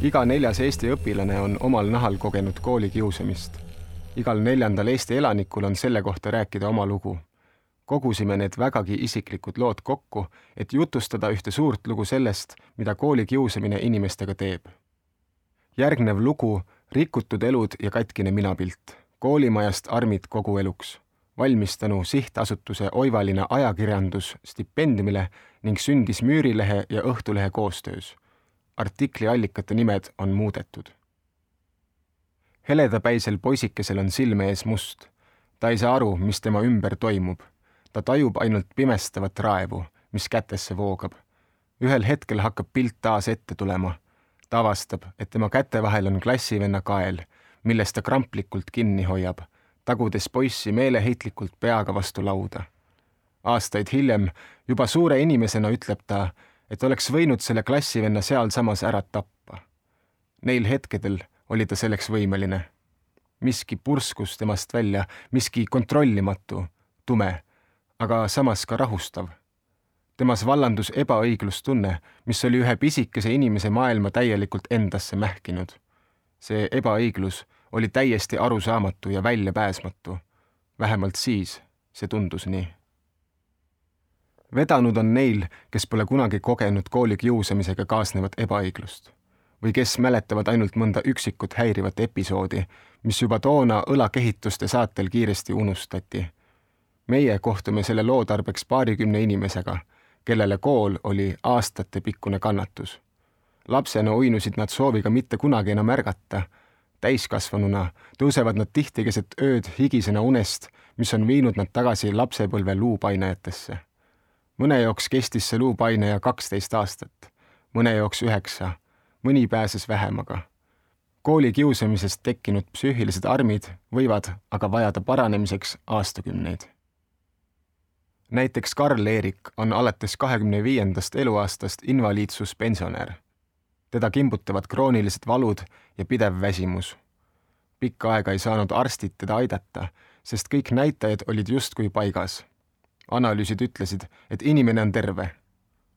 iga neljas Eesti õpilane on omal nahal kogenud koolikiusamist. igal neljandal Eesti elanikul on selle kohta rääkida oma lugu. kogusime need vägagi isiklikud lood kokku, et jutustada ühte suurt lugu sellest, mida koolikiusamine inimestega teeb. järgnev lugu Rikutud elud ja katkine minapilt koolimajast armid kogu eluks valmis tänu sihtasutuse Oivaline ajakirjandus stipendiumile ning sündis Müürilehe ja Õhtulehe koostöös. Artikli allikate nimed on muudetud. heledapäisel poisikesel on silme ees must. ta ei saa aru, mis tema ümber toimub. ta tajub ainult pimestavat raevu, mis kätesse voogab. ühel hetkel hakkab pilt taas ette tulema. ta avastab, et tema käte vahel on klassivenna kael, millest ta kramplikult kinni hoiab tagudes poissi meeleheitlikult peaga vastu lauda. aastaid hiljem, juba suure inimesena ütleb ta, et oleks võinud selle klassivenna sealsamas ära tappa. Neil hetkedel oli ta selleks võimeline. miski purskus temast välja, miski kontrollimatu, tume, aga samas ka rahustav. temas vallandus ebaõiglustunne, mis oli ühe pisikese inimese maailma täielikult endasse mähkinud. see ebaõiglus oli täiesti arusaamatu ja väljapääsmatu. vähemalt siis see tundus nii. Vedanud on neil, kes pole kunagi kogenud koolikiusamisega kaasnevat ebaõiglust või kes mäletavad ainult mõnda üksikut häirivat episoodi, mis juba toona õlakehituste saatel kiiresti unustati. meie kohtume selle loo tarbeks paarikümne inimesega, kellele kool oli aastatepikkune kannatus. lapsena uinusid nad sooviga mitte kunagi enam ärgata täiskasvanuna tõusevad nad tihti keset ööd higisena unest, mis on viinud nad tagasi lapsepõlve luupainajatesse. Mõne jaoks kestis see luupaineja kaksteist aastat, mõne jaoks üheksa, mõni pääses vähemaga. koolikiusamisest tekkinud psüühilised armid võivad aga vajada paranemiseks aastakümneid. näiteks Karl-Erik on alates kahekümne viiendast eluaastast invaliidsuspensionär teda kimbutavad kroonilised valud ja pidev väsimus. pikka aega ei saanud arstid teda aidata, sest kõik näitajad olid justkui paigas. Analüüsid ütlesid, et inimene on terve.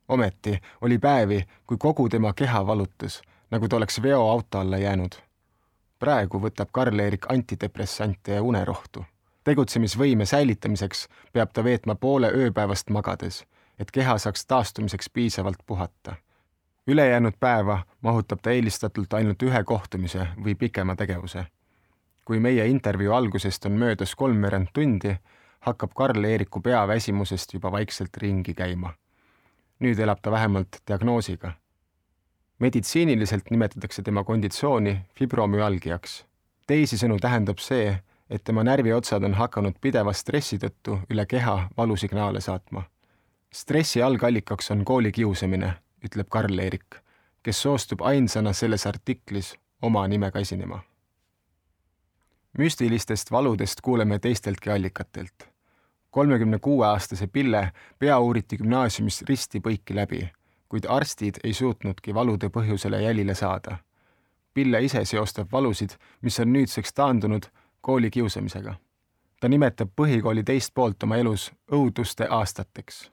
ometi oli päevi, kui kogu tema keha valutas, nagu ta oleks veoauto alla jäänud. praegu võtab Karl-Erik antidepressante ja unerohtu. tegutsemisvõime säilitamiseks peab ta veetma poole ööpäevast magades, et keha saaks taastumiseks piisavalt puhata ülejäänud päeva mahutab ta eelistatult ainult ühe kohtumise või pikema tegevuse. kui meie intervjuu algusest on möödas kolmveerand tundi, hakkab Karl-Eeriku pea väsimusest juba vaikselt ringi käima. nüüd elab ta vähemalt diagnoosiga. meditsiiniliselt nimetatakse tema konditsiooni fibromüalgiaks. teisisõnu tähendab see, et tema närviotsad on hakanud pideva stressi tõttu üle keha valusignaale saatma. stressi algallikaks on koolikiusamine ütleb Karl-Erik, kes soostub ainsana selles artiklis oma nimega esinema. müstilistest valudest kuuleme teisteltki allikatelt. Kolmekümne kuue aastase Pille pea uuriti gümnaasiumis risti-põiki läbi, kuid arstid ei suutnudki valude põhjusele jälile saada. Pille ise seostab valusid, mis on nüüdseks taandunud koolikiusamisega. ta nimetab põhikooli teist poolt oma elus õuduste aastateks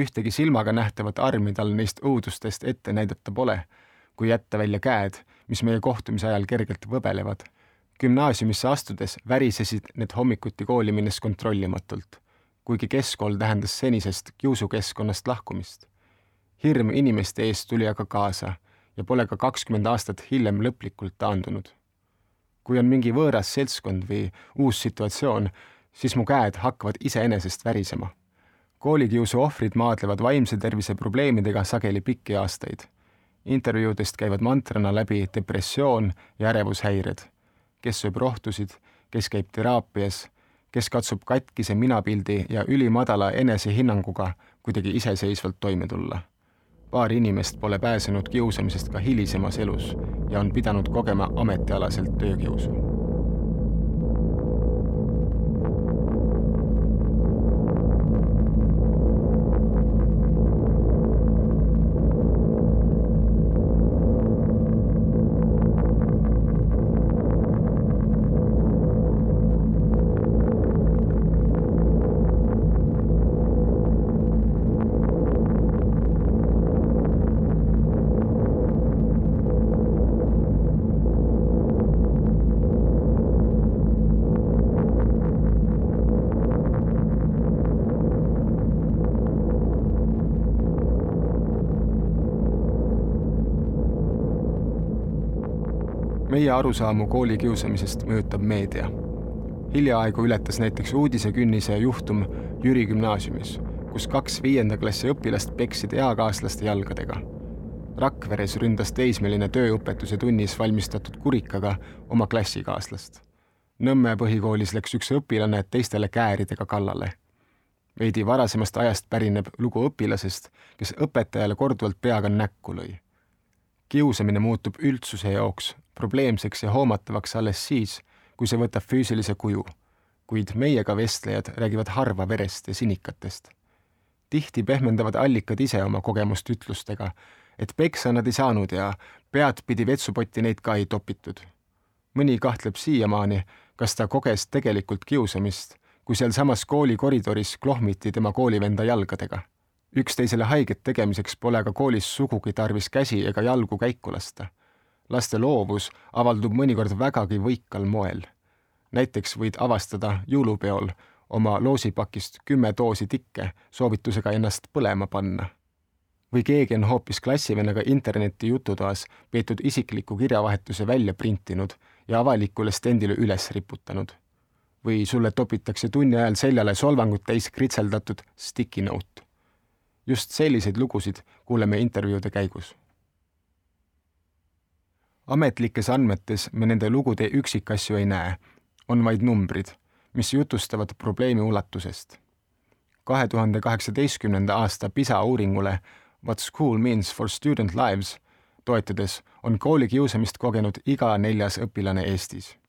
ühtegi silmaga nähtavat armi tal neist õudustest ette näidata pole, kui jätta välja käed, mis meie kohtumise ajal kergelt võbelevad. Gümnaasiumisse astudes värisesid need hommikuti kooli minnes kontrollimatult, kuigi keskkool tähendas senisest kiusukeskkonnast lahkumist. hirm inimeste ees tuli aga kaasa ja pole ka kakskümmend aastat hiljem lõplikult taandunud. kui on mingi võõras seltskond või uus situatsioon, siis mu käed hakkavad iseenesest värisema koolikiusu ohvrid maadlevad vaimse tervise probleemidega sageli pikki aastaid. intervjuudest käivad mantrana läbi depressioon ja ärevushäired. Kes sööb rohtusid, kes käib teraapias, kes katsub katkise minapildi ja ülimadala enesehinnanguga kuidagi iseseisvalt toime tulla. paar inimest pole pääsenud kiusamisest ka hilisemas elus ja on pidanud kogema ametialaselt töökiusu meie arusaamu koolikiusamisest mõjutab meedia. hiljaaegu ületas näiteks uudisekünnise juhtum Jüri gümnaasiumis, kus kaks viienda klassi õpilast peksid eakaaslaste jalgadega. Rakveres ründas teismeline tööõpetuse tunnis valmistatud kurikaga oma klassikaaslast. Nõmme põhikoolis läks üks õpilane teistele kääridega kallale veidi varasemast ajast pärineb lugu õpilasest, kes õpetajale korduvalt peaga näkku lõi. kiusamine muutub üldsuse jaoks probleemseks ja hoomatavaks alles siis, kui see võtab füüsilise kuju. kuid meiega vestlejad räägivad harva verest ja sinikatest. tihti pehmendavad allikad ise oma kogemust ütlustega, et peksa nad ei saanud ja peadpidi vetsupotti neid ka ei topitud. mõni kahtleb siiamaani, kas ta koges tegelikult kiusamist kui sealsamas kooli koridoris klohmiti tema koolivenda jalgadega. üksteisele haiget tegemiseks pole ka koolis sugugi tarvis käsi ega jalgu käiku lasta. Laste loovus avaldub mõnikord vägagi võikal moel. näiteks võid avastada jõulupeol oma loosipakist kümme doosi tikke soovitusega ennast põlema panna. või keegi on hoopis klassivennaga interneti jututoas peetud isikliku kirjavahetuse välja printinud ja avalikule stendile üles riputanud või sulle topitakse tunni ajal seljale solvangut täis kritseldatud sticky note. just selliseid lugusid kuuleme intervjuude käigus. Ametlikes andmetes me nende lugude üksikasju ei näe, on vaid numbrid, mis jutustavad probleemi ulatusest. kahe tuhande kaheksateistkümnenda aasta PISA uuringule What school means for student lives toetudes on koolikiusamist kogenud iga neljas õpilane Eestis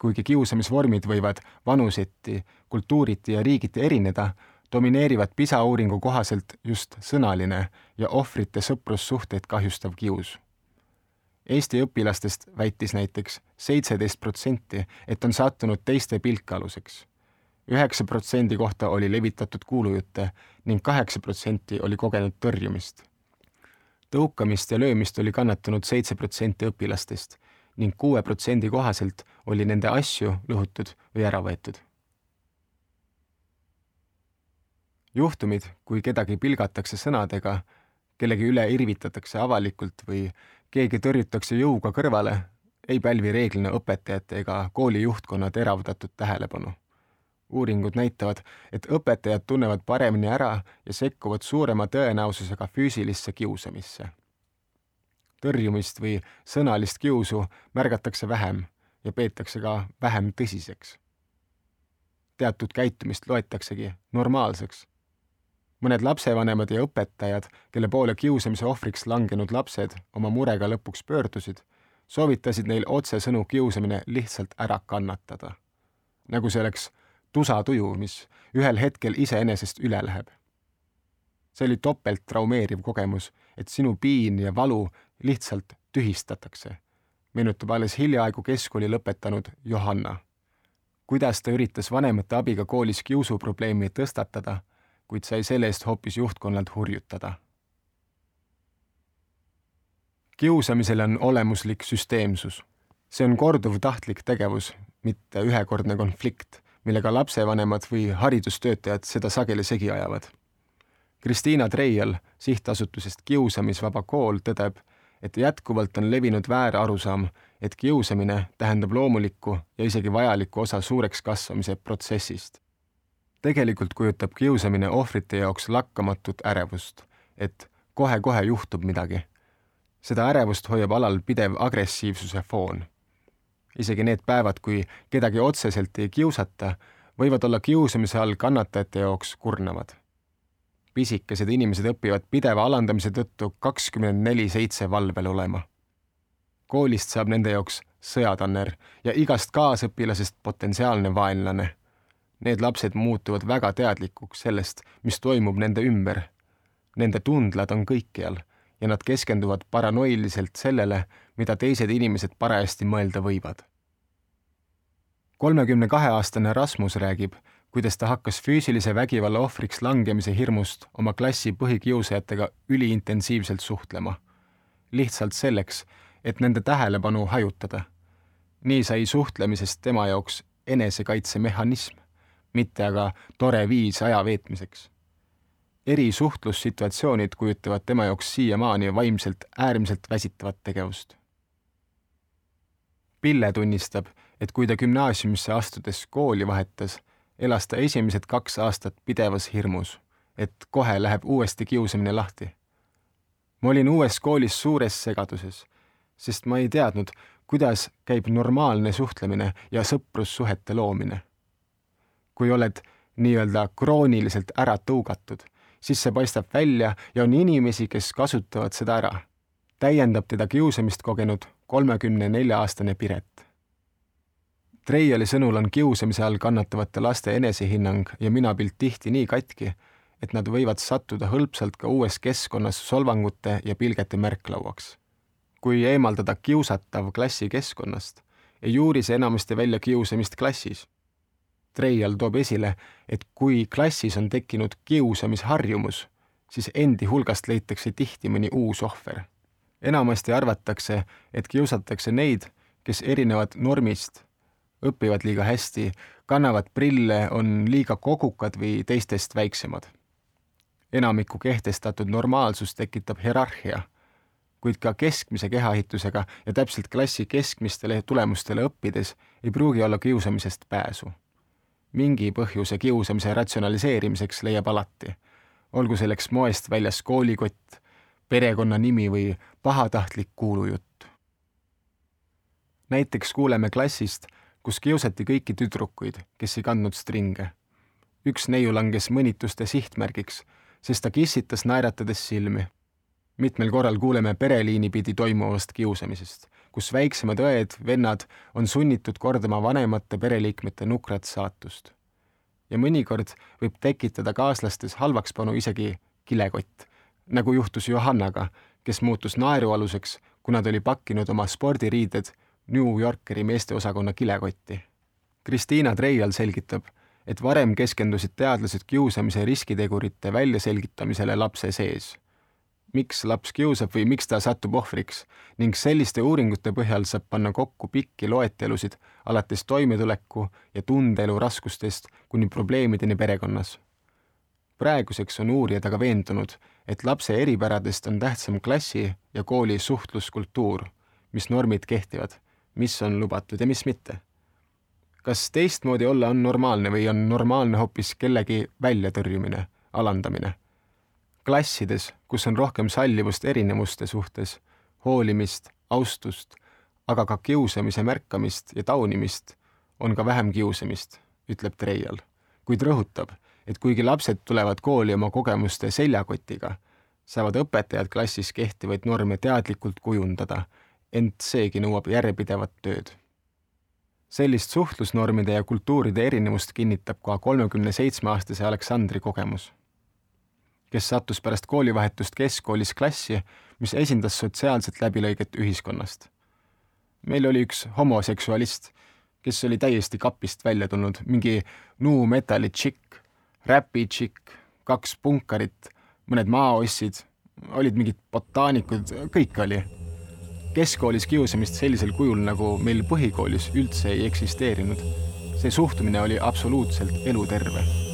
kuigi kiusamisvormid võivad vanuseti, kultuuriti ja riigiti erineda, domineerivad PISA uuringu kohaselt just sõnaline ja ohvrite sõprussuhteid kahjustav kius. Eesti õpilastest väitis näiteks seitseteist protsenti, et on sattunud teiste pilkaluseks. üheksa protsendi kohta oli levitatud kuulujutte ning kaheksa protsenti oli kogenud tõrjumist. tõukamist ja löömist oli kannatanud seitse protsenti õpilastest ning kuue protsendi kohaselt oli nende asju lõhutud või ära võetud. juhtumid, kui kedagi pilgatakse sõnadega, kellegi üle irvitatakse avalikult või keegi tõrjutakse jõuga kõrvale, ei pälvi reeglina õpetajate ega kooli juhtkonna teravdatud tähelepanu. uuringud näitavad, et õpetajad tunnevad paremini ära ja sekkuvad suurema tõenäosusega füüsilisse kiusamisse tõrjumist või sõnalist kiusu märgatakse vähem ja peetakse ka vähem tõsiseks. teatud käitumist loetaksegi normaalseks. Mõned lapsevanemad ja õpetajad, kelle poole kiusamise ohvriks langenud lapsed oma murega lõpuks pöördusid, soovitasid neil otsesõnu kiusamine lihtsalt ära kannatada. nagu see oleks tusatuju, mis ühel hetkel iseenesest üle läheb see oli topelt traumeeriv kogemus, et sinu piin ja valu lihtsalt tühistatakse, meenutab alles hiljaaegu keskkooli lõpetanud Johanna. kuidas ta üritas vanemate abiga koolis kiusuprobleemi tõstatada, kuid sai selle eest hoopis juhtkonnalt hurjutada. kiusamisel on olemuslik süsteemsus. see on korduv tahtlik tegevus, mitte ühekordne konflikt, millega lapsevanemad või haridustöötajad seda sageli segi ajavad Kristiina Treial sihtasutusest Kiusamisvaba Kool tõdeb, et jätkuvalt on levinud väär arusaam, et kiusamine tähendab loomulikku ja isegi vajalikku osa suureks kasvamise protsessist. Tegelikult kujutab kiusamine ohvrite jaoks lakkamatut ärevust, et kohe-kohe juhtub midagi. seda ärevust hoiab alal pidev agressiivsuse foon. isegi need päevad, kui kedagi otseselt ei kiusata, võivad olla kiusamise all kannatajate jaoks kurnavad pisikesed inimesed õpivad pideva alandamise tõttu kakskümmend neli seitse valvel olema. koolist saab nende jaoks sõjatanner ja igast kaasõpilasest potentsiaalne vaenlane. Need lapsed muutuvad väga teadlikuks sellest, mis toimub nende ümber. Nende tundlad on kõikjal ja nad keskenduvad paranoiliselt sellele, mida teised inimesed parajasti mõelda võivad. kolmekümne kahe aastane Rasmus räägib, kuidas ta hakkas füüsilise vägivalla ohvriks langemise hirmust oma klassi põhikiusajatega üliintensiivselt suhtlema. lihtsalt selleks, et nende tähelepanu hajutada. nii sai suhtlemisest tema jaoks enesekaitsemehhanism, mitte aga tore viis aja veetmiseks. eri suhtlussituatsioonid kujutavad tema jaoks siiamaani vaimselt äärmiselt väsitavat tegevust Pille tunnistab, et kui ta gümnaasiumisse astudes kooli vahetas, elas ta esimesed kaks aastat pidevas hirmus, et kohe läheb uuesti kiusamine lahti. ma olin uues koolis suures segaduses, sest ma ei teadnud, kuidas käib normaalne suhtlemine ja sõprussuhete loomine. Kui oled nii-öelda krooniliselt ära tõugatud, siis see paistab välja ja on inimesi, kes kasutavad seda ära. täiendab teda kiusamist kogenud kolmekümne nelja aastane Piret Treiali sõnul on kiusamise all kannatavate laste enesehinnang ja minapilt tihti nii katki, et nad võivad sattuda hõlpsalt ka uues keskkonnas solvangute ja pilgete märklauaks. kui eemaldada kiusatav klassi keskkonnast, ei juuri see enamasti välja kiusamist klassis. Treial toob esile, et kui klassis on tekkinud kiusamisharjumus, siis endi hulgast leitakse tihti mõni uus ohver. enamasti arvatakse, et kiusatakse neid, kes erinevad normist õpivad liiga hästi, kannavad prille, on liiga kogukad või teistest väiksemad. enamiku kehtestatud normaalsus tekitab hierarhia, kuid ka keskmise kehaehitusega ja täpselt klassi keskmistele tulemustele õppides ei pruugi olla kiusamisest pääsu. Mingi põhjuse kiusamise ratsionaliseerimiseks leiab alati, olgu selleks moest väljas koolikott, perekonnanimi või pahatahtlik kuulujutt. näiteks kuuleme klassist kus kiusati kõiki tüdrukuid, kes ei kandnud stringe. üks neiu langes mõnituste sihtmärgiks, sest ta kissitas naeratades silmi. mitmel korral kuuleme pereliini pidi toimuvast kiusamisest, kus väiksemad õed-vennad on sunnitud kordama vanemate pereliikmete nukrat saatust. ja mõnikord võib tekitada kaaslastes halvakspanu isegi kilekott, nagu juhtus Johannaga, kes muutus naerualuseks, kuna ta oli pakkinud oma spordiriided New Yorkeri meesteosakonna kilekotti. Kristiina Treial selgitab, et varem keskendusid teadlased kiusamise riskitegurite väljaselgitamisele lapse sees. Miks laps kiusab või miks ta satub ohvriks ning selliste uuringute põhjal saab panna kokku pikki loetelusid alates toimetuleku ja tundeelu raskustest kuni probleemideni perekonnas. praeguseks on uurijad aga veendunud, et lapse eripäradest on tähtsam klassi ja kooli suhtluskultuur, mis normid kehtivad mis on lubatud ja mis mitte. kas teistmoodi olla on normaalne või on normaalne hoopis kellegi väljatõrjumine, alandamine? Klassides, kus on rohkem sallivust erinevuste suhtes, hoolimist, austust, aga ka kiusamise märkamist ja taunimist, on ka vähem kiusamist, ütleb Treial, kuid rõhutab, et kuigi lapsed tulevad kooli oma kogemuste seljakotiga, saavad õpetajad klassis kehtivaid norme teadlikult kujundada ent seegi nõuab järjepidevat tööd. sellist suhtlusnormide ja kultuuride erinevust kinnitab ka kolmekümne seitsme aastase Aleksandri kogemus, kes sattus pärast koolivahetust keskkoolis klassi, mis esindas sotsiaalset läbilõiget ühiskonnast. meil oli üks homoseksualist, kes oli täiesti kapist välja tulnud, mingi nu metalli tšikk, räpi tšikk, kaks punkarit, mõned maoossid, olid mingid botaanikud, kõike oli keskkoolis kiusamist sellisel kujul, nagu meil põhikoolis üldse ei eksisteerinud. see suhtumine oli absoluutselt eluterve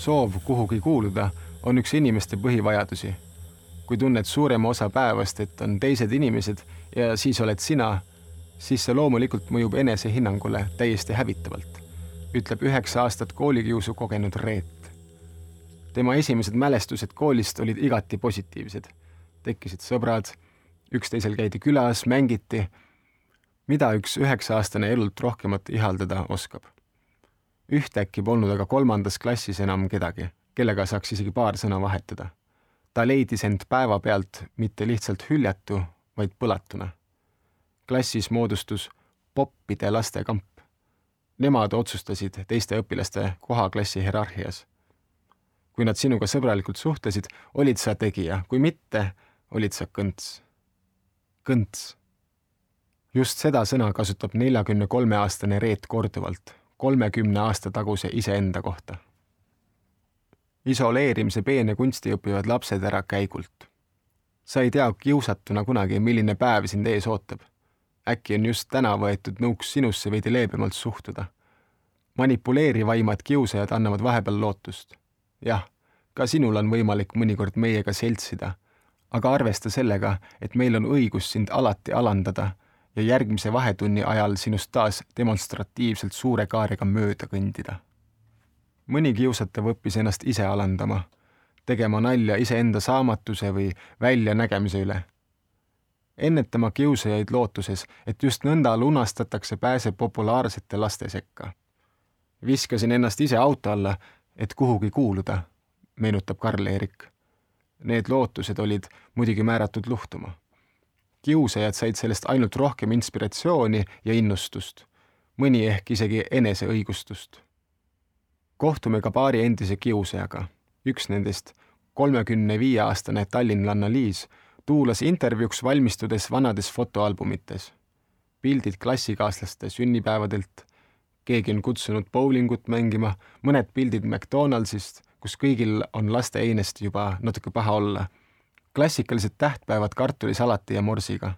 soov kuhugi kuuluda on üks inimeste põhivajadusi. kui tunned suurema osa päevast, et on teised inimesed ja siis oled sina, siis see loomulikult mõjub enesehinnangule täiesti hävitavalt, ütleb üheksa aastat koolikiusu kogenud Reet. tema esimesed mälestused koolist olid igati positiivsed. tekkisid sõbrad, üksteisel käidi külas, mängiti. mida üks üheksa-aastane elult rohkemat ihaldada oskab? Ühtäkki polnud aga kolmandas klassis enam kedagi, kellega saaks isegi paar sõna vahetada. ta leidis end päevapealt mitte lihtsalt hüljatu, vaid põlatuna. klassis moodustus poppide lastekamp. Nemad otsustasid teiste õpilaste koha klassi hierarhias. kui nad sinuga sõbralikult suhtlesid, olid sa tegija, kui mitte, olid sa kõnts. kõnts. just seda sõna kasutab neljakümne kolme aastane Reet korduvalt kolmekümne aasta taguse iseenda kohta. isoleerimise peene kunsti õpivad lapsed ära käigult. sa ei tea kiusatuna kunagi, milline päev sind ees ootab. äkki on just täna võetud nõuks sinusse veidi leebemalt suhtuda. manipuleerivaimad kiusajad annavad vahepeal lootust. jah, ka sinul on võimalik mõnikord meiega seltsida, aga arvesta sellega, et meil on õigus sind alati alandada ja järgmise vahetunni ajal sinust taas demonstratiivselt suure kaarega mööda kõndida. mõni kiusatav õppis ennast ise alandama, tegema nalja iseenda saamatuse või väljanägemise üle. ennetama kiusajaid lootuses, et just nõnda lunastatakse pääse populaarsete laste sekka. viskasin ennast ise auto alla, et kuhugi kuuluda, meenutab Karl-Erik. Need lootused olid muidugi määratud luhtuma kiusajad said sellest ainult rohkem inspiratsiooni ja innustust, mõni ehk isegi eneseõigustust. kohtume ka paari endise kiusajaga. üks nendest, kolmekümne viie aastane tallinlanna Liis, tuulas intervjuuks valmistudes vanades fotoalbumites. pildid klassikaaslaste sünnipäevadelt, keegi on kutsunud bowlingut mängima, mõned pildid McDonaldsist, kus kõigil on laste einest juba natuke paha olla klassikalised tähtpäevad kartulisalati ja morsiga.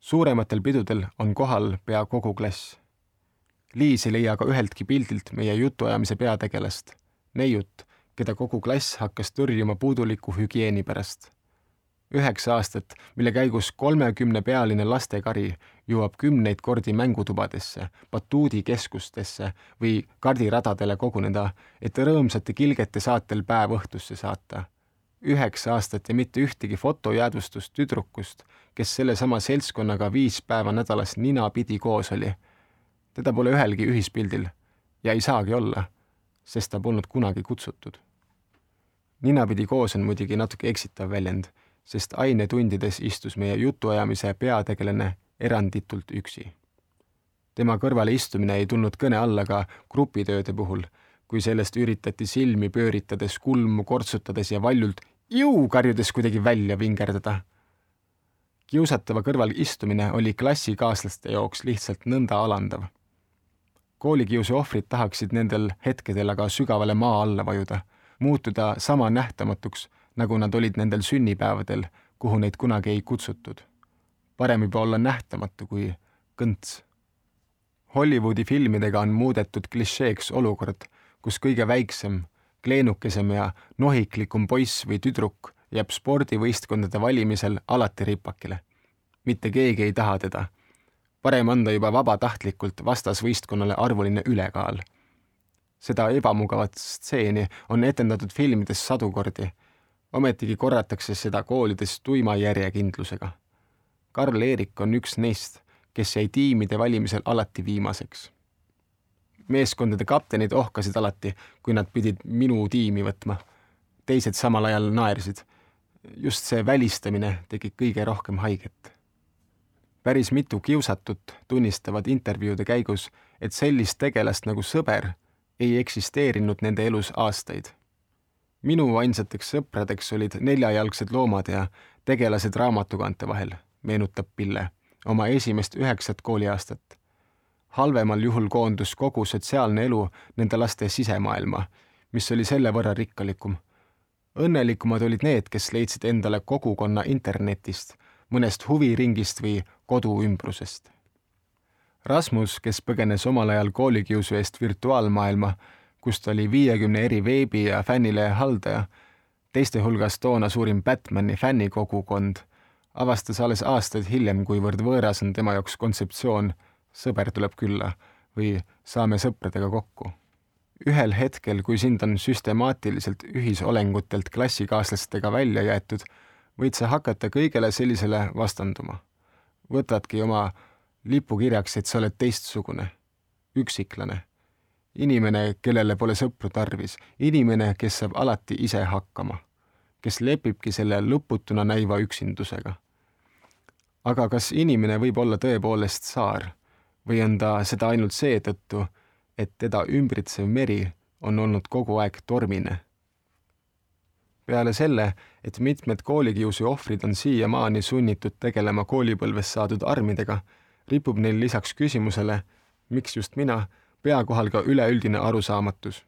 suurematel pidudel on kohal pea kogu klass. Liis ei leia ka üheltki pildilt meie jutuajamise peategelast, neiut, keda kogu klass hakkas tõrjuma puuduliku hügieeni pärast. üheksa aastat, mille käigus kolmekümnepealine lastekari jõuab kümneid kordi mängutubadesse, batuudikeskustesse või kardiradadele koguneda, et rõõmsate kilgete saatel päev õhtusse saata üheksa aastat ja mitte ühtegi fotojäädvustust tüdrukust, kes sellesama seltskonnaga viis päeva nädalas ninapidi koos oli. teda pole ühelgi ühispildil ja ei saagi olla, sest ta polnud kunagi kutsutud. ninapidi koos on muidugi natuke eksitav väljend, sest ainetundides istus meie jutuajamise peategelane eranditult üksi. tema kõrvale istumine ei tulnud kõne alla ka grupitööde puhul kui sellest üritati silmi pööritades, kulmu kortsutades ja valjult jõu karjudes kuidagi välja vingerdada. kiusatava kõrval istumine oli klassikaaslaste jaoks lihtsalt nõnda alandav. koolikiusu ohvrid tahaksid nendel hetkedel aga sügavale maa alla vajuda, muutuda sama nähtamatuks, nagu nad olid nendel sünnipäevadel, kuhu neid kunagi ei kutsutud. parem juba olla nähtamatu kui kõnts. Hollywoodi filmidega on muudetud klišeeks olukord, kus kõige väiksem kleenukesem ja nohiklikum poiss või tüdruk jääb spordivõistkondade valimisel alati ripakile. mitte keegi ei taha teda. parem anda juba vabatahtlikult vastasvõistkonnale arvuline ülekaal. seda ebamugavat stseeni on etendatud filmides sadu kordi. ometigi korratakse seda koolides tuima järjekindlusega. Karl-Erik on üks neist, kes jäi tiimide valimisel alati viimaseks meeskondade kaptenid ohkasid alati, kui nad pidid minu tiimi võtma. teised samal ajal naersid. just see välistamine tegi kõige rohkem haiget. päris mitu kiusatut tunnistavad intervjuude käigus, et sellist tegelast nagu sõber ei eksisteerinud nende elus aastaid. minu ainsateks sõpradeks olid neljajalgsed loomad ja tegelased raamatukaante vahel, meenutab Pille oma esimest üheksat kooliaastat halvemal juhul koondus kogu sotsiaalne elu nende laste sisemaailma, mis oli selle võrra rikkalikum. õnnelikumad olid need, kes leidsid endale kogukonna internetist, mõnest huviringist või kodu ümbrusest. Rasmus, kes põgenes omal ajal koolikiusu eest virtuaalmaailma, kus ta oli viiekümne eri veebi- ja fännilehe haldaja, teiste hulgas toona suurim Batmani fännikogukond, avastas alles aastaid hiljem, kuivõrd võõras on tema jaoks kontseptsioon sõber tuleb külla või saame sõpradega kokku. ühel hetkel, kui sind on süstemaatiliselt ühisolengutelt klassikaaslastega välja jäetud, võid sa hakata kõigele sellisele vastanduma. võtadki oma lipukirjaks, et sa oled teistsugune, üksiklane, inimene, kellele pole sõpru tarvis, inimene, kes saab alati ise hakkama, kes lepibki selle lõputuna näiva üksindusega. aga kas inimene võib olla tõepoolest saar või on ta seda ainult seetõttu, et teda ümbritsev meri on olnud kogu aeg tormine? peale selle, et mitmed koolikiusu ohvrid on siiamaani sunnitud tegelema koolipõlves saadud armidega, ripub neil lisaks küsimusele, miks just mina, pea kohal ka üleüldine arusaamatus.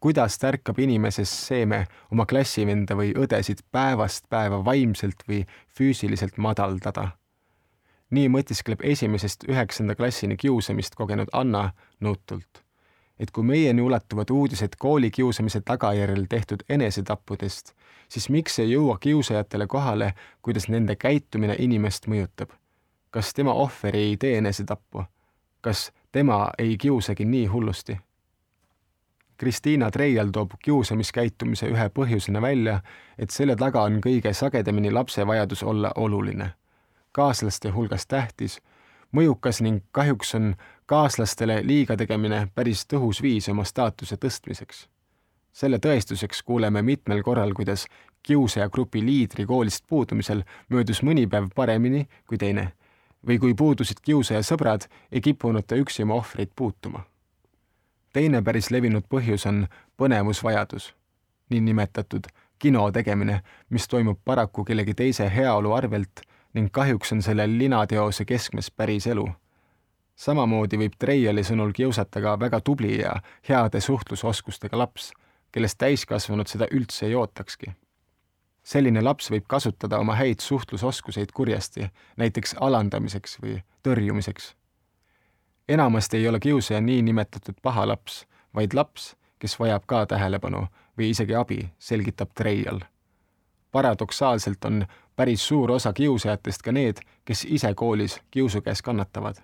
kuidas tärkab inimeses seeme oma klassivenda või õdesid päevast päeva vaimselt või füüsiliselt madaldada? Nii mõtiskleb esimesest üheksanda klassini kiusamist kogenud Anna nõutult, et kui meieni ulatuvad uudised koolikiusamise tagajärjel tehtud enesetappudest, siis miks ei jõua kiusajatele kohale, kuidas nende käitumine inimest mõjutab? kas tema ohver ei tee enesetappu? kas tema ei kiusagi nii hullusti? Kristiina Treial toob kiusamiskäitumise ühe põhjusena välja, et selle taga on kõige sagedamini lapse vajadus olla oluline kaaslaste hulgas tähtis, mõjukas ning kahjuks on kaaslastele liiga tegemine päris tõhus viis oma staatuse tõstmiseks. selle tõestuseks kuuleme mitmel korral, kuidas kiusajagrupi liidri koolist puudumisel möödus mõni päev paremini kui teine või kui puudusid kiusaja sõbrad, ei kippunud ta üksi oma ohvreid puutuma. teine päris levinud põhjus on põnevusvajadus, niinimetatud kino tegemine, mis toimub paraku kellegi teise heaolu arvelt ning kahjuks on selle linateose keskmes päris elu. samamoodi võib Treiali sõnul kiusata ka väga tubli ja heade suhtlusoskustega laps, kellest täiskasvanud seda üldse ei ootakski. selline laps võib kasutada oma häid suhtlusoskuseid kurjasti, näiteks alandamiseks või tõrjumiseks. enamasti ei ole kiusaja niinimetatud paha laps, vaid laps, kes vajab ka tähelepanu või isegi abi, selgitab Treial paradoksaalselt on päris suur osa kiusajatest ka need, kes ise koolis kiusu käes kannatavad.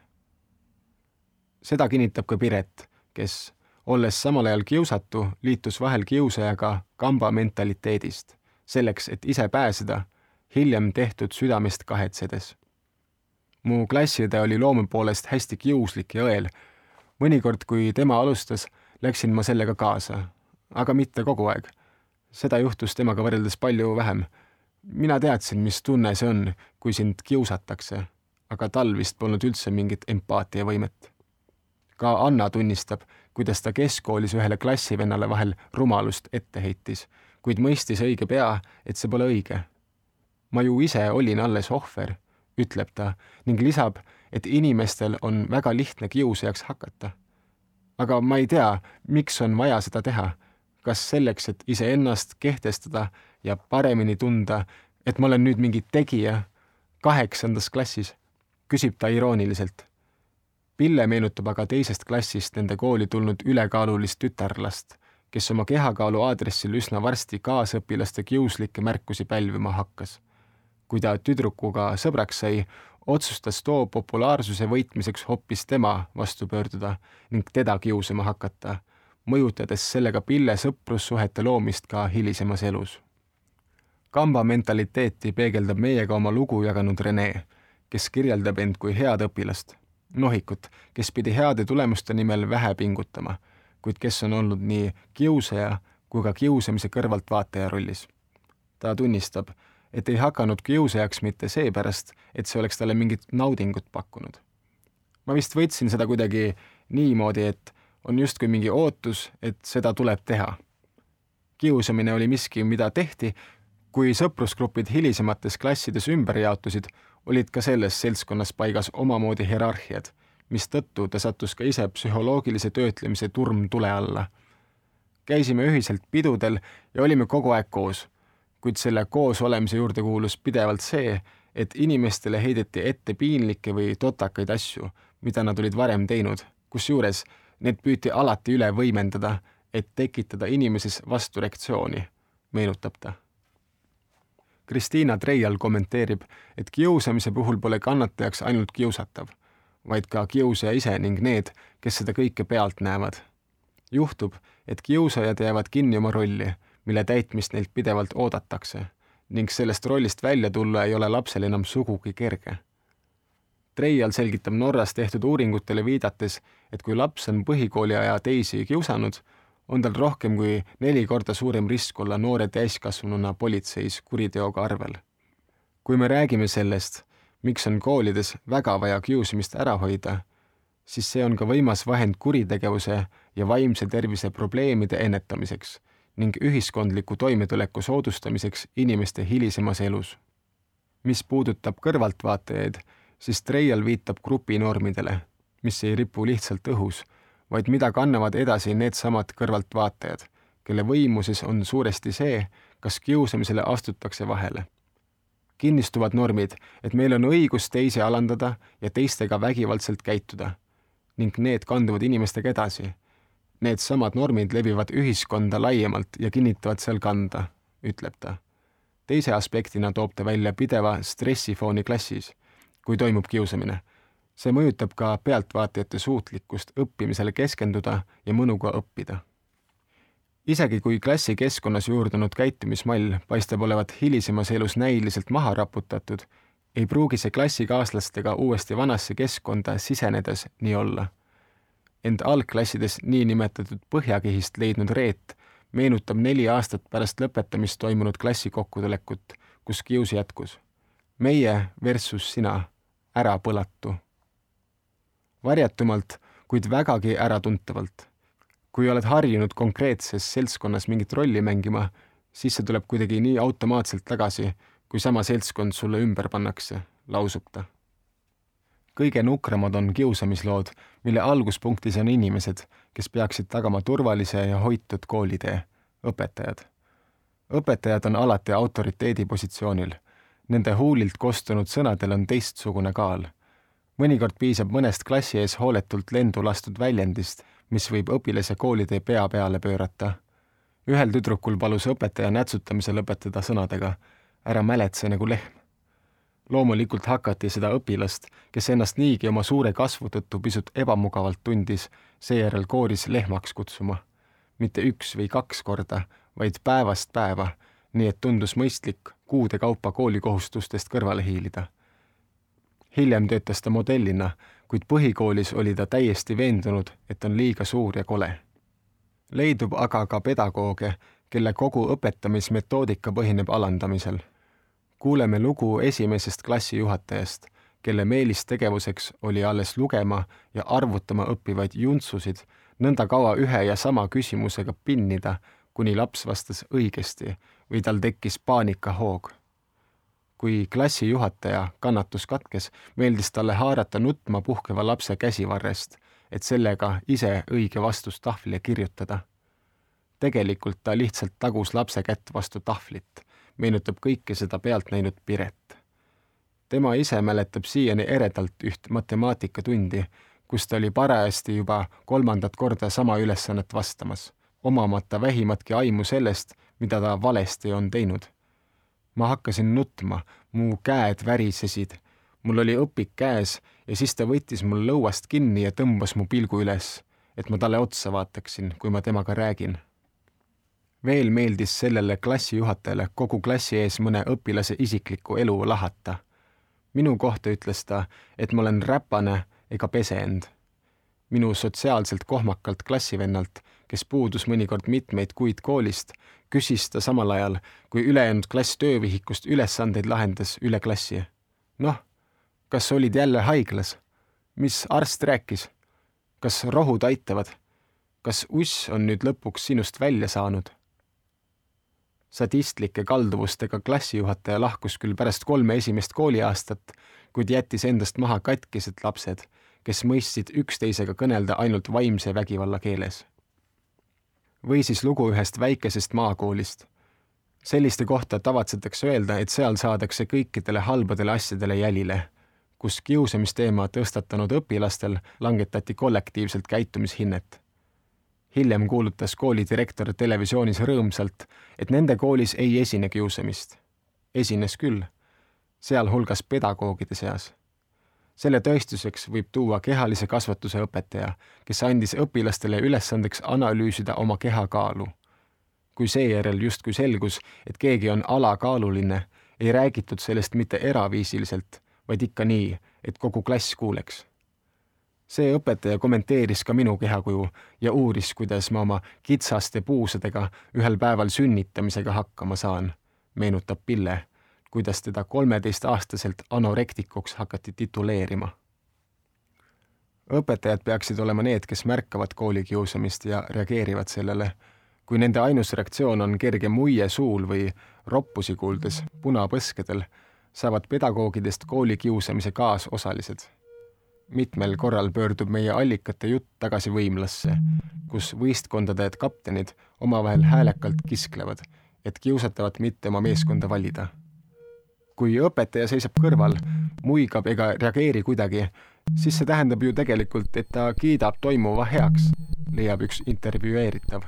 seda kinnitab ka Piret, kes, olles samal ajal kiusatu, liitus vahel kiusajaga kamba mentaliteedist, selleks, et ise pääseda, hiljem tehtud südamest kahetsedes. mu klassiõde oli loome poolest hästi kiuslik ja õel. mõnikord, kui tema alustas, läksin ma sellega kaasa, aga mitte kogu aeg seda juhtus temaga võrreldes palju vähem. mina teadsin, mis tunne see on, kui sind kiusatakse, aga tal vist polnud üldse mingit empaatiavõimet. ka Anna tunnistab, kuidas ta keskkoolis ühele klassivennale vahel rumalust ette heitis, kuid mõistis õige pea, et see pole õige. ma ju ise olin alles ohver, ütleb ta ning lisab, et inimestel on väga lihtne kiusajaks hakata. aga ma ei tea, miks on vaja seda teha kas selleks, et iseennast kehtestada ja paremini tunda, et ma olen nüüd mingi tegija kaheksandas klassis, küsib ta irooniliselt. Pille meenutab aga teisest klassist nende kooli tulnud ülekaalulist tütarlast, kes oma kehakaalu aadressil üsna varsti kaasõpilaste kiuslikke märkusi pälvima hakkas. kui ta tüdrukuga sõbraks sai, otsustas too populaarsuse võitmiseks hoopis tema vastu pöörduda ning teda kiusama hakata mõjutades sellega Pille sõprussuhete loomist ka hilisemas elus. kamba mentaliteeti peegeldab meiega oma lugu jaganud Rene, kes kirjeldab end kui head õpilast, nohikut, kes pidi heade tulemuste nimel vähe pingutama, kuid kes on olnud nii kiusaja kui ka kiusamise kõrvaltvaataja rollis. ta tunnistab, et ei hakanud kiusajaks mitte seepärast, et see oleks talle mingit naudingut pakkunud. ma vist võtsin seda kuidagi niimoodi, et on justkui mingi ootus, et seda tuleb teha. kiusamine oli miski, mida tehti, kui sõprusgrupid hilisemates klassides ümber jaotusid, olid ka selles seltskonnas paigas omamoodi hierarhiad, mistõttu ta sattus ka ise psühholoogilise töötlemise turmtule alla. käisime ühiselt pidudel ja olime kogu aeg koos, kuid selle koos olemise juurde kuulus pidevalt see, et inimestele heideti ette piinlikke või totakaid asju, mida nad olid varem teinud, kusjuures Need püüti alati üle võimendada, et tekitada inimeses vastureaktsiooni, meenutab ta. Kristiina Treial kommenteerib, et kiusamise puhul pole kannatajaks ainult kiusatav, vaid ka kiusaja ise ning need, kes seda kõike pealt näevad. juhtub, et kiusajad jäävad kinni oma rolli, mille täitmist neilt pidevalt oodatakse ning sellest rollist välja tulla ei ole lapsel enam sugugi kerge Treial selgitab Norras tehtud uuringutele viidates, et kui laps on põhikooli aja teisi kiusanud, on tal rohkem kui neli korda suurem risk olla noore täiskasvanuna politseis kuriteoga arvel. kui me räägime sellest, miks on koolides väga vaja kiusamist ära hoida, siis see on ka võimas vahend kuritegevuse ja vaimse tervise probleemide ennetamiseks ning ühiskondliku toimetuleku soodustamiseks inimeste hilisemas elus. mis puudutab kõrvaltvaatajaid, siis Treial viitab grupinormidele, mis ei ripu lihtsalt õhus, vaid mida kannavad edasi needsamad kõrvaltvaatajad, kelle võimuses on suuresti see, kas kiusamisele astutakse vahele. kinnistuvad normid, et meil on õigus teisi alandada ja teistega vägivaldselt käituda ning need kanduvad inimestega edasi. Needsamad normid levivad ühiskonda laiemalt ja kinnitavad seal kanda, ütleb ta. teise aspektina toob ta välja pideva stressifooni klassis kui toimub kiusamine. see mõjutab ka pealtvaatajate suutlikkust õppimisele keskenduda ja mõnuga õppida. isegi kui klassikeskkonnas juurdunud käitumismall paistab olevat hilisemas elus näiliselt maha raputatud, ei pruugi see klassikaaslastega uuesti vanasse keskkonda sisenedes nii olla. ent algklassides niinimetatud põhjakihist leidnud Reet meenutab neli aastat pärast lõpetamist toimunud klassikokkutulekut, kus kius jätkus. meie versus sina ärapõlatu. varjatumalt, kuid vägagi äratuntavalt. kui oled harjunud konkreetses seltskonnas mingit rolli mängima, siis see tuleb kuidagi nii automaatselt tagasi, kui sama seltskond sulle ümber pannakse, lausub ta. kõige nukramad on kiusamislood, mille alguspunktis on inimesed, kes peaksid tagama turvalise ja hoitud koolitee, õpetajad. õpetajad on alati autoriteedi positsioonil Nende huulilt kostunud sõnadel on teistsugune kaal. mõnikord piisab mõnest klassi ees hooletult lendu lastud väljendist, mis võib õpilase koolitee pea peale pöörata. ühel tüdrukul palus õpetaja nätsutamise lõpetada sõnadega ära mäletse nagu lehm. loomulikult hakati seda õpilast, kes ennast niigi oma suure kasvu tõttu pisut ebamugavalt tundis, seejärel kooris lehmaks kutsuma. mitte üks või kaks korda, vaid päevast päeva nii et tundus mõistlik kuude kaupa koolikohustustest kõrvale hiilida. hiljem töötas ta modellina, kuid põhikoolis oli ta täiesti veendunud, et on liiga suur ja kole. leidub aga ka pedagooge, kelle kogu õpetamismetoodika põhineb alandamisel. kuuleme lugu esimesest klassijuhatajast, kelle meelistegevuseks oli alles lugema ja arvutama õppivaid juntsusid nõnda kaua ühe ja sama küsimusega pinnida, kuni laps vastas õigesti või tal tekkis paanikahoog. kui klassijuhataja kannatus katkes, meeldis talle haarata nutma puhkeva lapse käsivarrest, et sellega ise õige vastus tahvlile kirjutada. tegelikult ta lihtsalt tagus lapse kätt vastu tahvlit, meenutab kõike seda pealt näinud Piret. tema ise mäletab siiani eredalt üht matemaatikatundi, kus ta oli parajasti juba kolmandat korda sama ülesannet vastamas, omamata vähimatki aimu sellest, mida ta valesti on teinud. ma hakkasin nutma, mu käed värisesid, mul oli õpik käes ja siis ta võttis mul lõuast kinni ja tõmbas mu pilgu üles, et ma talle otsa vaataksin, kui ma temaga räägin. veel meeldis sellele klassijuhatajale kogu klassi ees mõne õpilase isiklikku elu lahata. minu kohta ütles ta, et ma olen räpane ega pese end. minu sotsiaalselt kohmakalt klassivennalt kes puudus mõnikord mitmeid kuid koolist, küsis ta samal ajal, kui ülejäänud klass töövihikust ülesandeid lahendas üle klassi. noh, kas olid jälle haiglas? mis arst rääkis? kas rohud aitavad? kas uss on nüüd lõpuks sinust välja saanud? sadistlike kalduvustega klassijuhataja lahkus küll pärast kolme esimest kooliaastat, kuid jättis endast maha katkised lapsed, kes mõistsid üksteisega kõnelda ainult vaimse vägivalla keeles või siis lugu ühest väikesest maakoolist. selliste kohta tavatsetakse öelda, et seal saadakse kõikidele halbadele asjadele jälile, kus kiusamisteema tõstatanud õpilastel langetati kollektiivselt käitumishinnet. hiljem kuulutas koolidirektor televisioonis rõõmsalt, et nende koolis ei esine kiusamist. esines küll, sealhulgas pedagoogide seas. Selle tõestuseks võib tuua kehalise kasvatuse õpetaja, kes andis õpilastele ülesandeks analüüsida oma kehakaalu. kui seejärel justkui selgus, et keegi on alakaaluline, ei räägitud sellest mitte eraviisiliselt, vaid ikka nii, et kogu klass kuuleks see õpetaja kommenteeris ka minu kehakuju ja uuris, kuidas ma oma kitsaste puusadega ühel päeval sünnitamisega hakkama saan, meenutab Pille, kuidas teda kolmeteistaastaselt anorektikuks hakati tituleerima. õpetajad peaksid olema need, kes märkavad koolikiusamist ja reageerivad sellele. kui nende ainus reaktsioon on kerge muie suul või roppusi kuuldes punapõskedel, saavad pedagoogidest koolikiusamise kaasosalised mitmel korral pöördub meie allikate jutt tagasi võimlasse, kus võistkondade kaptenid omavahel häälekalt kisklevad, et kiusatavat mitte oma meeskonda valida. Kui õpetaja seisab kõrval, muigab ega reageeri kuidagi, siis see tähendab ju tegelikult, et ta kiidab toimuva heaks, leiab üks intervjueeritav.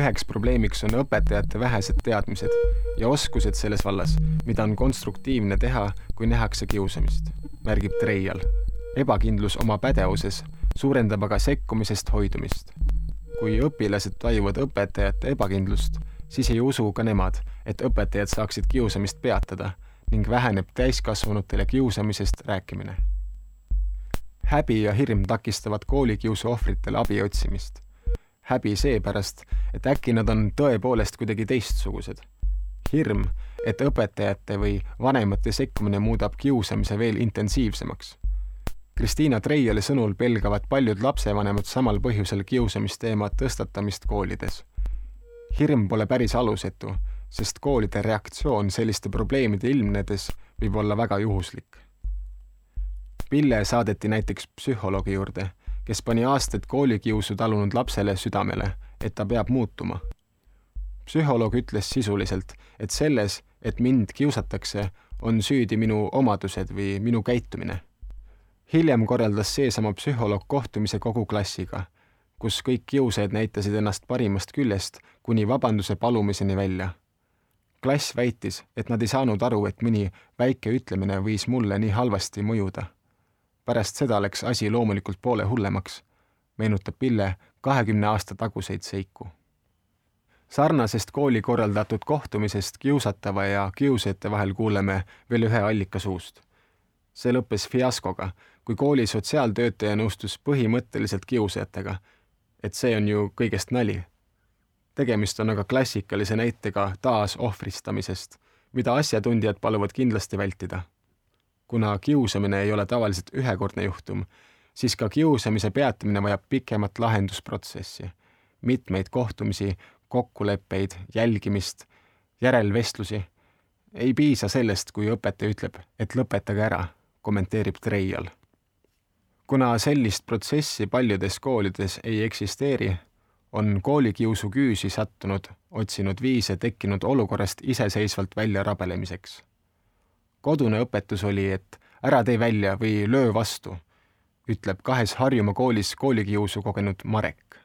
üheks probleemiks on õpetajate vähesed teadmised ja oskused selles vallas, mida on konstruktiivne teha, kui nähakse kiusamist, märgib Treial. ebakindlus oma pädevuses suurendab aga sekkumisest hoidumist. kui õpilased tajuvad õpetajate ebakindlust, siis ei usu ka nemad, et õpetajad saaksid kiusamist peatada ning väheneb täiskasvanutele kiusamisest rääkimine. häbi ja hirm takistavad koolikiusu ohvritele abi otsimist häbi seepärast, et äkki nad on tõepoolest kuidagi teistsugused. hirm, et õpetajate või vanemate sekkumine muudab kiusamise veel intensiivsemaks. Kristiina Treiali sõnul pelgavad paljud lapsevanemad samal põhjusel kiusamisteema tõstatamist koolides. hirm pole päris alusetu, sest koolide reaktsioon selliste probleemide ilmnedes võib olla väga juhuslik. Pille saadeti näiteks psühholoogi juurde kes pani aastaid koolikiusu talunud lapsele südamele, et ta peab muutuma. psühholoog ütles sisuliselt, et selles, et mind kiusatakse, on süüdi minu omadused või minu käitumine. hiljem korraldas seesama psühholoog kohtumise kogu klassiga, kus kõik kiusajad näitasid ennast parimast küljest kuni vabanduse palumiseni välja. klass väitis, et nad ei saanud aru, et mõni väike ütlemine võis mulle nii halvasti mõjuda pärast seda läks asi loomulikult poole hullemaks, meenutab Pille kahekümne aasta taguseid seiku. sarnasest kooli korraldatud kohtumisest kiusatava ja kiusajate vahel kuuleme veel ühe allika suust. see lõppes fiaskoga, kui kooli sotsiaaltöötaja nõustus põhimõtteliselt kiusajatega, et see on ju kõigest nali. tegemist on aga klassikalise näitega taasohvristamisest, mida asjatundjad paluvad kindlasti vältida kuna kiusamine ei ole tavaliselt ühekordne juhtum, siis ka kiusamise peatamine vajab pikemat lahendusprotsessi, mitmeid kohtumisi, kokkuleppeid, jälgimist, järelvestlusi. ei piisa sellest, kui õpetaja ütleb, et lõpetage ära, kommenteerib Treial. kuna sellist protsessi paljudes koolides ei eksisteeri, on koolikiusu küüsi sattunud, otsinud viise tekkinud olukorrast iseseisvalt välja rabelemiseks. kodune õpetus oli, et ära tee välja või löö vastu, ütleb kahes Harjumaa koolis koolikiusu kogenud Marek,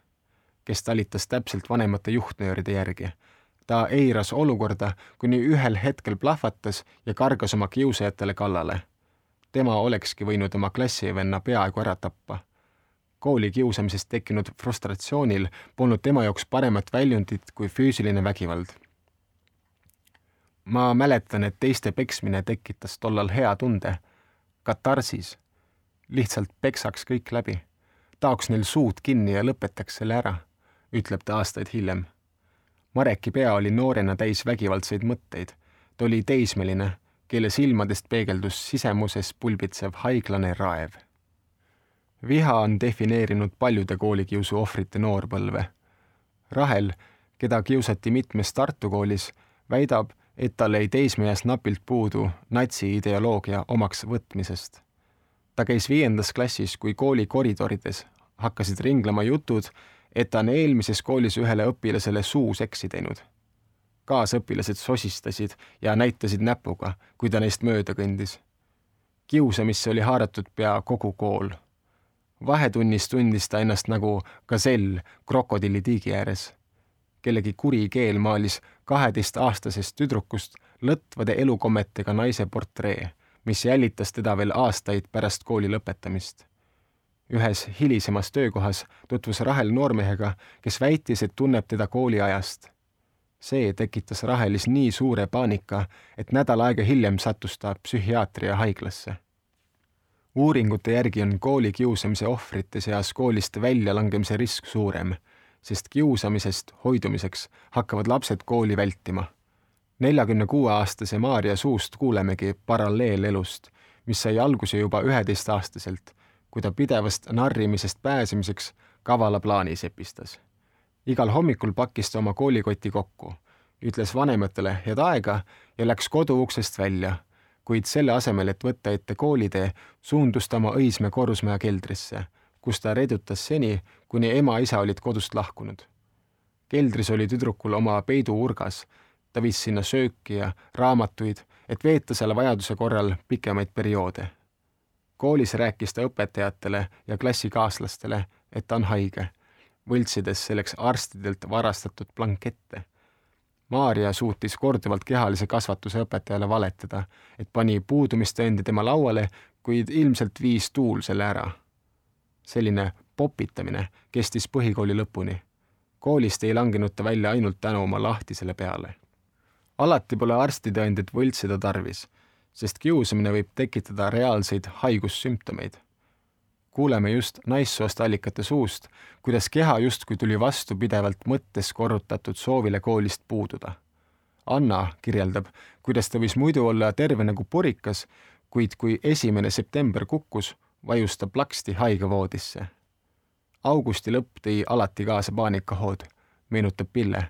kes talitas täpselt vanemate juhtnööride järgi. ta eiras olukorda, kuni ühel hetkel plahvatas ja kargas oma kiusajatele kallale. tema olekski võinud oma klassivenna peaaegu ära tappa kooli kiusamisest tekkinud frustratsioonil polnud tema jaoks paremat väljundit kui füüsiline vägivald. ma mäletan, et teiste peksmine tekitas tollal hea tunde, katarsis. Lihtsalt peksaks kõik läbi, taoks neil suud kinni ja lõpetaks selle ära, ütleb ta aastaid hiljem. Mareki pea oli noorena täis vägivaldseid mõtteid. ta oli teismeline, kelle silmadest peegeldus sisemuses pulbitsev haiglane raev viha on defineerinud paljude koolikiusu ohvrite noorpõlve. Rahel, keda kiusati mitmes Tartu koolis, väidab, et tal jäi teismeeas napilt puudu natsiideoloogia omaks võtmisest. Ta käis viiendas klassis, kui kooli koridorides hakkasid ringlema jutud, et ta on eelmises koolis ühele õpilasele suuseksi teinud. kaasõpilased sosistasid ja näitasid näpuga, kui ta neist mööda kõndis. kiusamisse oli haaratud pea kogu kool vahetunnis tundis ta ennast nagu gasell krokodilli tiigi ääres. kellegi kuri keel maalis kaheteistaastasest tüdrukust lõtvade elukommetega naise portree, mis jälitas teda veel aastaid pärast kooli lõpetamist. ühes hilisemas töökohas tutvus Rahel noormehega, kes väitis, et tunneb teda kooliajast. see tekitas Rahelis nii suure paanika, et nädal aega hiljem sattus ta psühhiaatriahaiglasse uuringute järgi on koolikiusamise ohvrite seas koolist väljalangemise risk suurem, sest kiusamisest hoidumiseks hakkavad lapsed kooli vältima. Neljakümne kuue aastase Maarja suust kuulemegi paralleelelust, mis sai alguse juba üheteistaastaselt, kui ta pidevast narrimisest pääsemiseks kavala plaani sepistas. igal hommikul pakkis ta oma koolikoti kokku, ütles vanematele head aega ja läks koduuksest välja kuid selle asemel, et võtta ette koolitee, suundus ta oma Õismäe korrusmaja keldrisse, kus ta redutas seni, kuni ema-isa olid kodust lahkunud. keldris oli tüdrukul oma peiduurgas, ta viis sinna sööki ja raamatuid, et veeta seal vajaduse korral pikemaid perioode. koolis rääkis ta õpetajatele ja klassikaaslastele, et ta on haige, võltsides selleks arstidelt varastatud blankette Maarja suutis korduvalt kehalise kasvatuse õpetajale valetada, et pani puudumistõendi tema lauale, kuid ilmselt viis tuul selle ära. selline popitamine kestis põhikooli lõpuni. koolist ei langenud ta välja ainult tänu oma lahtisele peale. Alati pole arstitõendit võltsida tarvis, sest kiusamine võib tekitada reaalseid haigussümptomeid kuuleme just naissoost allikate suust, kuidas keha justkui tuli vastu pidevalt mõttes korrutatud soovile koolist puududa. Anna kirjeldab, kuidas ta võis muidu olla terve nagu purikas, kuid kui esimene september kukkus, vajus ta plaksti haigevoodisse. augusti lõpp tõi alati kaasa paanikahood, meenutab Pille,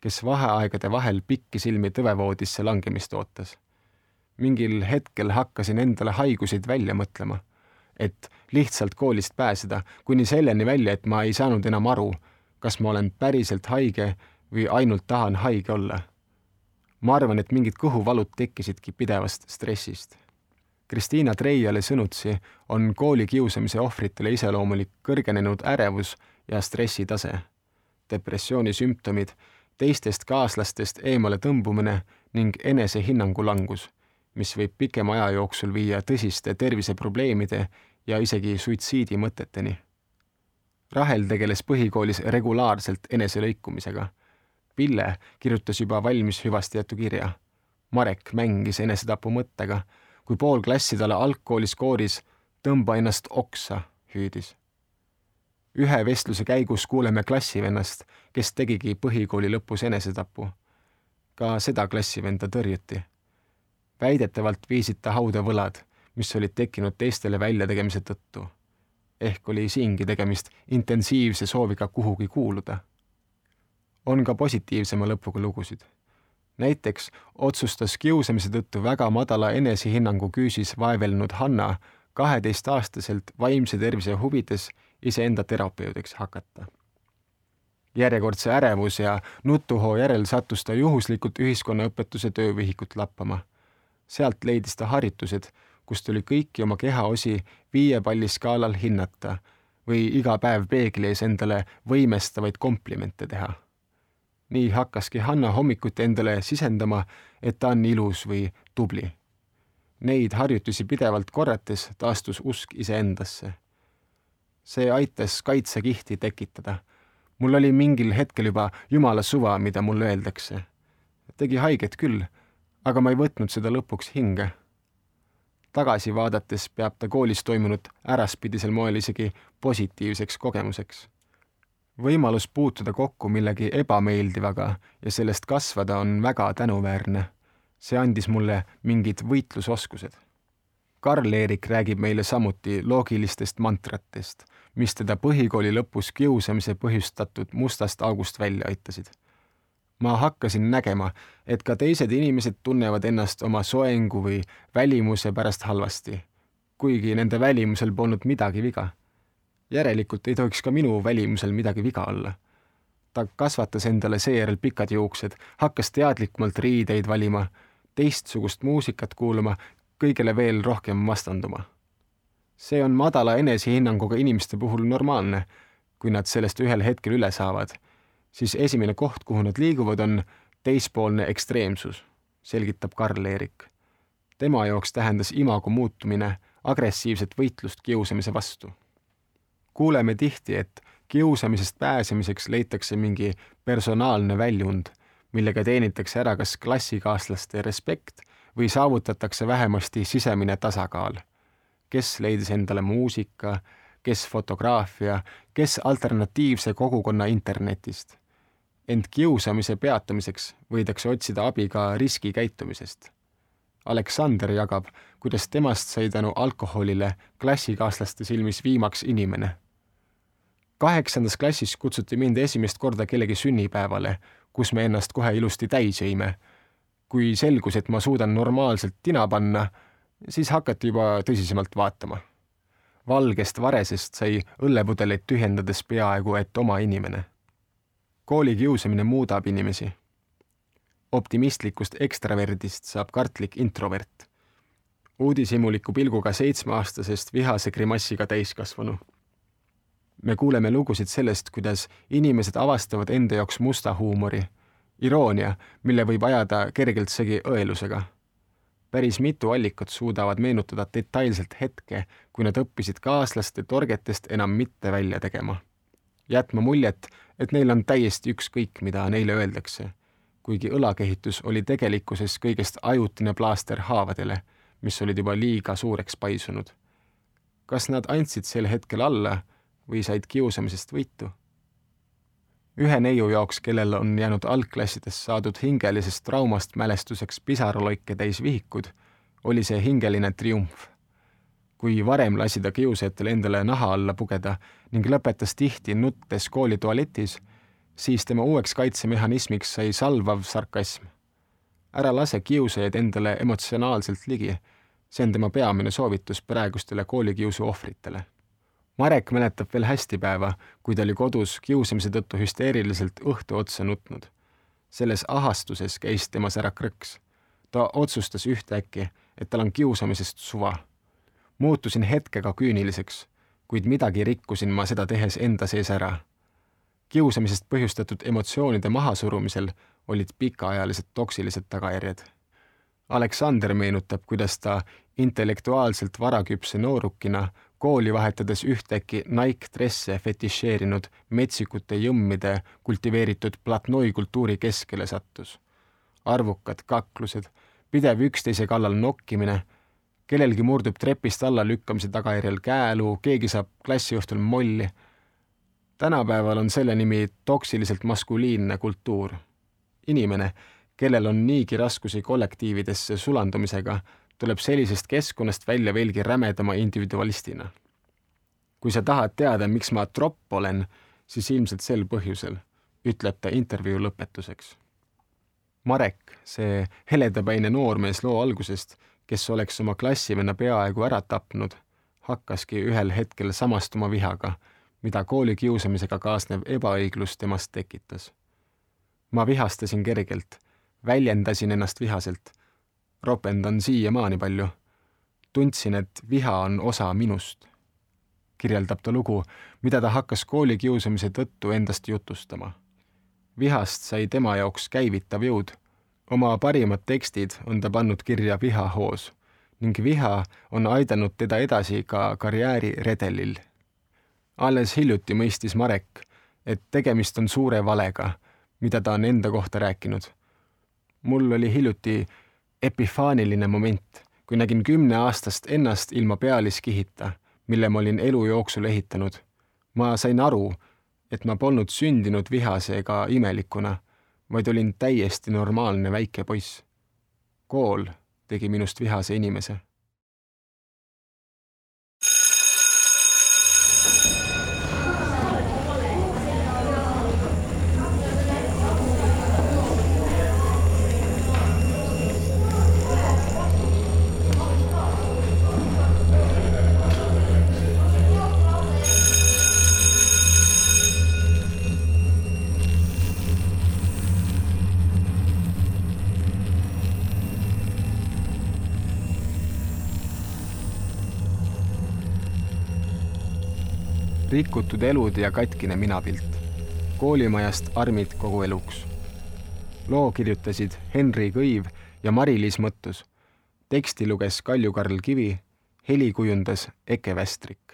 kes vaheaegade vahel pikisilmi tõvevoodisse langemist ootas. mingil hetkel hakkasin endale haiguseid välja mõtlema et lihtsalt koolist pääseda, kuni selleni välja, et ma ei saanud enam aru, kas ma olen päriselt haige või ainult tahan haige olla. ma arvan, et mingid kõhuvalud tekkisidki pidevast stressist. Kristiina Treiale sõnutsi on koolikiusamise ohvritele iseloomulik kõrgenenud ärevus ja stressitase, depressiooni sümptomid, teistest kaaslastest eemale tõmbumine ning enesehinnangu langus, mis võib pikema aja jooksul viia tõsiste terviseprobleemide ja isegi suitsiidimõteteni. Rahel tegeles põhikoolis regulaarselt eneselõikumisega. Pille kirjutas juba valmis hüvastijätu kirja. Marek mängis enesetapu mõttega, kui pool klassi talle algkoolis kooris tõmba ennast oksa hüüdis. Ühe vestluse käigus kuuleme klassivennast, kes tegigi põhikooli lõpus enesetapu. ka seda klassivenda tõrjuti. väidetavalt viisid ta hauda võlad mis olid tekkinud teistele väljategemise tõttu. ehk oli siingi tegemist intensiivse sooviga kuhugi kuuluda. on ka positiivsema lõpuga lugusid. näiteks otsustas kiusamise tõttu väga madala enesehinnangu küüsis vaevelnud Hanna kaheteistaastaselt vaimse tervise huvides iseenda terapeudiks hakata. järjekordse ärevus ja nutuhoo järel sattus ta juhuslikult ühiskonnaõpetuse töövihikut lappama. sealt leidis ta harjutused, kust tuli kõiki oma kehaosi viie palli skaalal hinnata või iga päev peegli ees endale võimestavaid komplimente teha. nii hakkaski Hanna hommikuti endale sisendama, et ta on ilus või tubli. Neid harjutusi pidevalt korrates taastus usk iseendasse. See aitas kaitsekihti tekitada mul oli mingil hetkel juba jumala suva, mida mulle öeldakse. tegi haiget küll, aga ma ei võtnud seda lõpuks hinge. tagasi vaadates peab ta koolis toimunud äraspidisel moel isegi positiivseks kogemuseks. võimalus puutuda kokku millegi ebameeldivaga ja sellest kasvada on väga tänuväärne. see andis mulle mingid võitlusoskused Karl-Erik räägib meile samuti loogilistest mantratest, mis teda põhikooli lõpus kiusamise põhjustatud mustast august välja aitasid. ma hakkasin nägema, et ka teised inimesed tunnevad ennast oma soengu või välimuse pärast halvasti, kuigi nende välimusel polnud midagi viga. järelikult ei tohiks ka minu välimusel midagi viga olla. ta kasvatas endale seejärel pikad juuksed, hakkas teadlikumalt riideid valima, teistsugust muusikat kuulama kõigele veel rohkem vastanduma. see on madala enesehinnanguga inimeste puhul normaalne, kui nad sellest ühel hetkel üle saavad, siis esimene koht, kuhu nad liiguvad, on teispoolne ekstreemsus, selgitab Karl-Erik. tema jaoks tähendas imago muutumine agressiivset võitlust kiusamise vastu. kuuleme tihti, et kiusamisest pääsemiseks leitakse mingi personaalne väljund, millega teenitakse ära kas klassikaaslaste respekt või saavutatakse vähemasti sisemine tasakaal. kes leidis endale muusika, kes fotograafia, kes alternatiivse kogukonna internetist. ent kiusamise peatamiseks võidakse otsida abi ka riskikäitumisest. Aleksander jagab, kuidas temast sai tänu alkoholile klassikaaslaste silmis viimaks inimene. kaheksandas klassis kutsuti mind esimest korda kellegi sünnipäevale, kus me ennast kohe ilusti täis jõime kui selgus, et ma suudan normaalselt tina panna, siis hakati juba tõsisemalt vaatama. valgest varesest sai õllepudeleid tühjendades peaaegu et oma inimene. koolikiusamine muudab inimesi. optimistlikust ekstraverdist saab kartlik introvert. uudishimuliku pilguga seitsmeaastasest vihase grimassiga täiskasvanu. me kuuleme lugusid sellest, kuidas inimesed avastavad enda jaoks musta huumori iroonia, mille võib ajada kergelt segi õelusega. päris mitu allikat suudavad meenutada detailselt hetke, kui nad õppisid kaaslaste torgetest enam mitte välja tegema. jätma muljet, et neil on täiesti ükskõik, mida neile öeldakse, kuigi õlakehitus oli tegelikkuses kõigest ajutine plaaster haavadele, mis olid juba liiga suureks paisunud. kas nad andsid sel hetkel alla või said kiusamisest võitu? Ühe neiu jaoks, kellel on jäänud algklassides saadud hingelisest traumast mälestuseks pisaraloike täis vihikud, oli see hingeline triumf. kui varem lasi ta kiusajatel endale naha alla pugeda ning lõpetas tihti nuttes kooli tualetis, siis tema uueks kaitsemehhanismiks sai salvav sarkasm. ära lase kiusajaid endale emotsionaalselt ligi, see on tema peamine soovitus praegustele koolikiusu ohvritele Marek mäletab veel hästi päeva, kui ta oli kodus kiusamise tõttu hüsteeriliselt õhtu otsa nutnud. selles ahastuses käis temas ära krõks. ta otsustas ühtäkki, et tal on kiusamisest suva. muutusin hetkega küüniliseks, kuid midagi rikkusin ma seda tehes enda sees ära. kiusamisest põhjustatud emotsioonide mahasurumisel olid pikaajalised toksilised tagajärjed. Aleksander meenutab, kuidas ta intellektuaalselt varaküpse noorukina kooli vahetades ühtäkki naikdresse fetišeerinud metsikute jõmmide kultiveeritud platnoi kultuuri keskele sattus. arvukad kaklused, pidev üksteise kallal nokkimine, kellelgi murdub trepist alla lükkamise tagajärjel käeluu, keegi saab klassiõhtul molli. tänapäeval on selle nimi toksiliselt maskuliinne kultuur. inimene, kellel on niigi raskusi kollektiividesse sulandumisega, tuleb sellisest keskkonnast välja veelgi rämedama individualistina. kui sa tahad teada, miks ma tropp olen, siis ilmselt sel põhjusel, ütleb ta intervjuu lõpetuseks. Marek, see heledapäine noormees loo algusest, kes oleks oma klassivenna peaaegu ära tapnud, hakkaski ühel hetkel samastuma vihaga, mida koolikiusamisega kaasnev ebaõiglus temast tekitas. ma vihastasin kergelt, väljendasin ennast vihaselt, ropendan siiamaani palju. tundsin, et viha on osa minust. kirjeldab ta lugu, mida ta hakkas koolikiusamise tõttu endast jutustama. vihast sai tema jaoks käivitav jõud. oma parimad tekstid on ta pannud kirja vihahoos ning viha on aidanud teda edasi ka karjääriredelil. alles hiljuti mõistis Marek, et tegemist on suure valega, mida ta on enda kohta rääkinud. mul oli hiljuti epifaaniline moment, kui nägin kümneaastast ennast ilma pealiskihita, mille ma olin elu jooksul ehitanud. ma sain aru, et ma polnud sündinud vihase ega imelikuna, vaid olin täiesti normaalne väike poiss. kool tegi minust vihase inimese. Rikutud elud ja katkine minapilt. koolimajast armid kogu eluks. loo kirjutasid Henri Kõiv ja Mari-Liis Mõttus. teksti luges Kalju-Karl Kivi, heli kujundas Eke Västrik